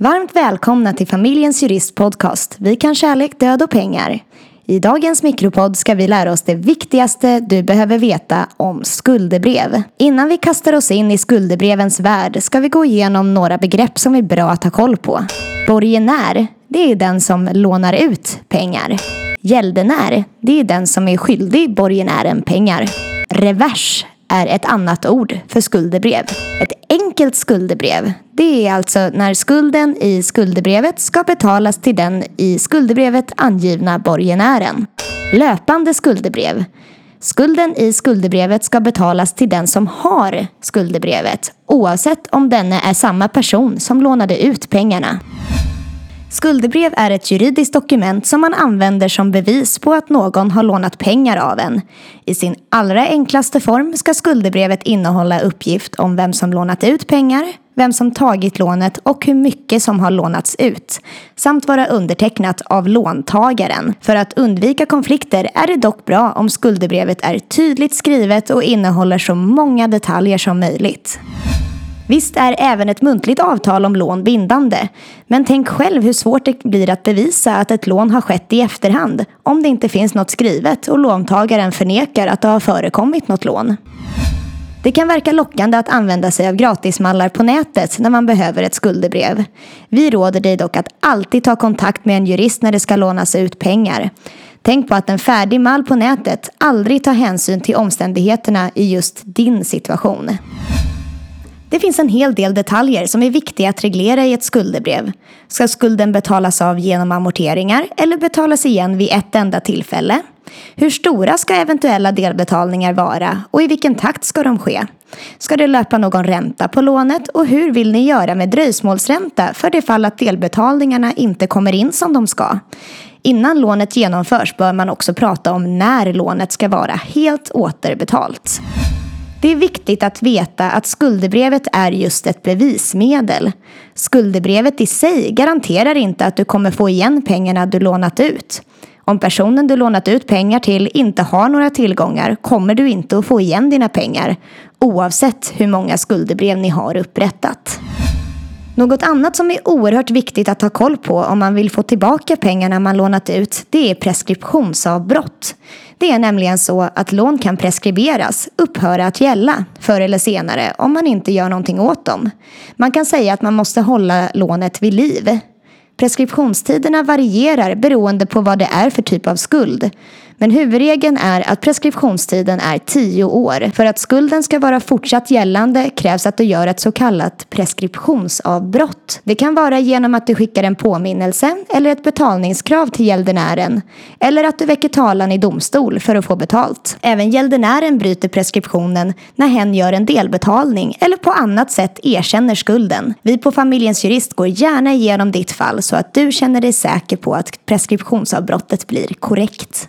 Varmt välkomna till Familjens Jurist Podcast. Vi kan kärlek, död och pengar. I dagens mikropodd ska vi lära oss det viktigaste du behöver veta om skuldebrev. Innan vi kastar oss in i skuldebrevens värld ska vi gå igenom några begrepp som är bra att ha koll på. Borgenär, det är den som lånar ut pengar. Gäldenär, det är den som är skyldig borgenären pengar. Revers är ett annat ord för skuldebrev. Ett enkelt skuldebrev, det är alltså när skulden i skuldebrevet ska betalas till den i skuldebrevet angivna borgenären. Löpande skuldebrev. Skulden i skuldebrevet ska betalas till den som har skuldebrevet oavsett om denne är samma person som lånade ut pengarna. Skuldebrev är ett juridiskt dokument som man använder som bevis på att någon har lånat pengar av en. I sin allra enklaste form ska skuldebrevet innehålla uppgift om vem som lånat ut pengar, vem som tagit lånet och hur mycket som har lånats ut. Samt vara undertecknat av låntagaren. För att undvika konflikter är det dock bra om skuldebrevet är tydligt skrivet och innehåller så många detaljer som möjligt. Visst är även ett muntligt avtal om lån bindande, men tänk själv hur svårt det blir att bevisa att ett lån har skett i efterhand om det inte finns något skrivet och låntagaren förnekar att det har förekommit något lån. Det kan verka lockande att använda sig av gratismallar på nätet när man behöver ett skuldebrev. Vi råder dig dock att alltid ta kontakt med en jurist när det ska lånas ut pengar. Tänk på att en färdig mall på nätet aldrig tar hänsyn till omständigheterna i just din situation. Det finns en hel del detaljer som är viktiga att reglera i ett skuldebrev. Ska skulden betalas av genom amorteringar eller betalas igen vid ett enda tillfälle? Hur stora ska eventuella delbetalningar vara och i vilken takt ska de ske? Ska det löpa någon ränta på lånet och hur vill ni göra med dröjsmålsränta för det fall att delbetalningarna inte kommer in som de ska? Innan lånet genomförs bör man också prata om när lånet ska vara helt återbetalt. Det är viktigt att veta att skuldebrevet är just ett bevismedel. Skuldebrevet i sig garanterar inte att du kommer få igen pengarna du lånat ut. Om personen du lånat ut pengar till inte har några tillgångar kommer du inte att få igen dina pengar oavsett hur många skuldebrev ni har upprättat. Något annat som är oerhört viktigt att ha koll på om man vill få tillbaka pengarna man lånat ut, det är preskriptionsavbrott. Det är nämligen så att lån kan preskriberas, upphöra att gälla, förr eller senare om man inte gör någonting åt dem. Man kan säga att man måste hålla lånet vid liv. Preskriptionstiderna varierar beroende på vad det är för typ av skuld. Men huvudregeln är att preskriptionstiden är 10 år. För att skulden ska vara fortsatt gällande krävs att du gör ett så kallat preskriptionsavbrott. Det kan vara genom att du skickar en påminnelse eller ett betalningskrav till gäldenären. Eller att du väcker talan i domstol för att få betalt. Även gäldenären bryter preskriptionen när hen gör en delbetalning eller på annat sätt erkänner skulden. Vi på Familjens Jurist går gärna igenom ditt fall så att du känner dig säker på att preskriptionsavbrottet blir korrekt.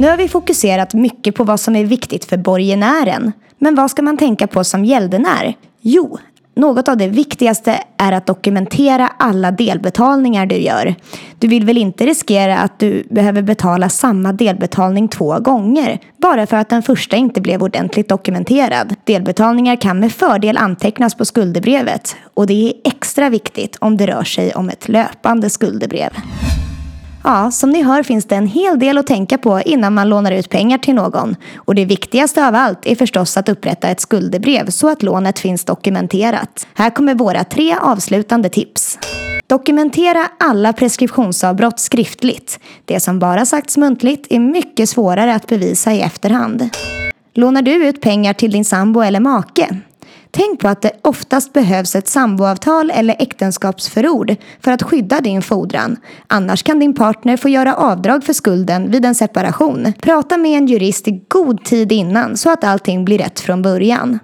Nu har vi fokuserat mycket på vad som är viktigt för borgenären. Men vad ska man tänka på som gäldenär? Jo, något av det viktigaste är att dokumentera alla delbetalningar du gör. Du vill väl inte riskera att du behöver betala samma delbetalning två gånger bara för att den första inte blev ordentligt dokumenterad. Delbetalningar kan med fördel antecknas på skuldebrevet och det är extra viktigt om det rör sig om ett löpande skuldebrev. Ja, som ni hör finns det en hel del att tänka på innan man lånar ut pengar till någon. Och det viktigaste av allt är förstås att upprätta ett skuldebrev så att lånet finns dokumenterat. Här kommer våra tre avslutande tips. Dokumentera alla preskriptionsavbrott skriftligt. Det som bara sagts muntligt är mycket svårare att bevisa i efterhand. Lånar du ut pengar till din sambo eller make? Tänk på att det oftast behövs ett samboavtal eller äktenskapsförord för att skydda din fordran. Annars kan din partner få göra avdrag för skulden vid en separation. Prata med en jurist i god tid innan så att allting blir rätt från början.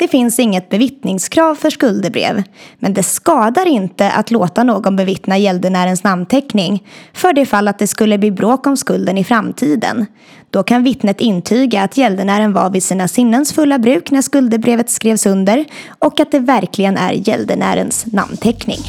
Det finns inget bevittningskrav för skuldebrev, men det skadar inte att låta någon bevittna gäldenärens namnteckning för det fall att det skulle bli bråk om skulden i framtiden. Då kan vittnet intyga att gäldenären var vid sina sinnens fulla bruk när skuldebrevet skrevs under och att det verkligen är gäldenärens namnteckning.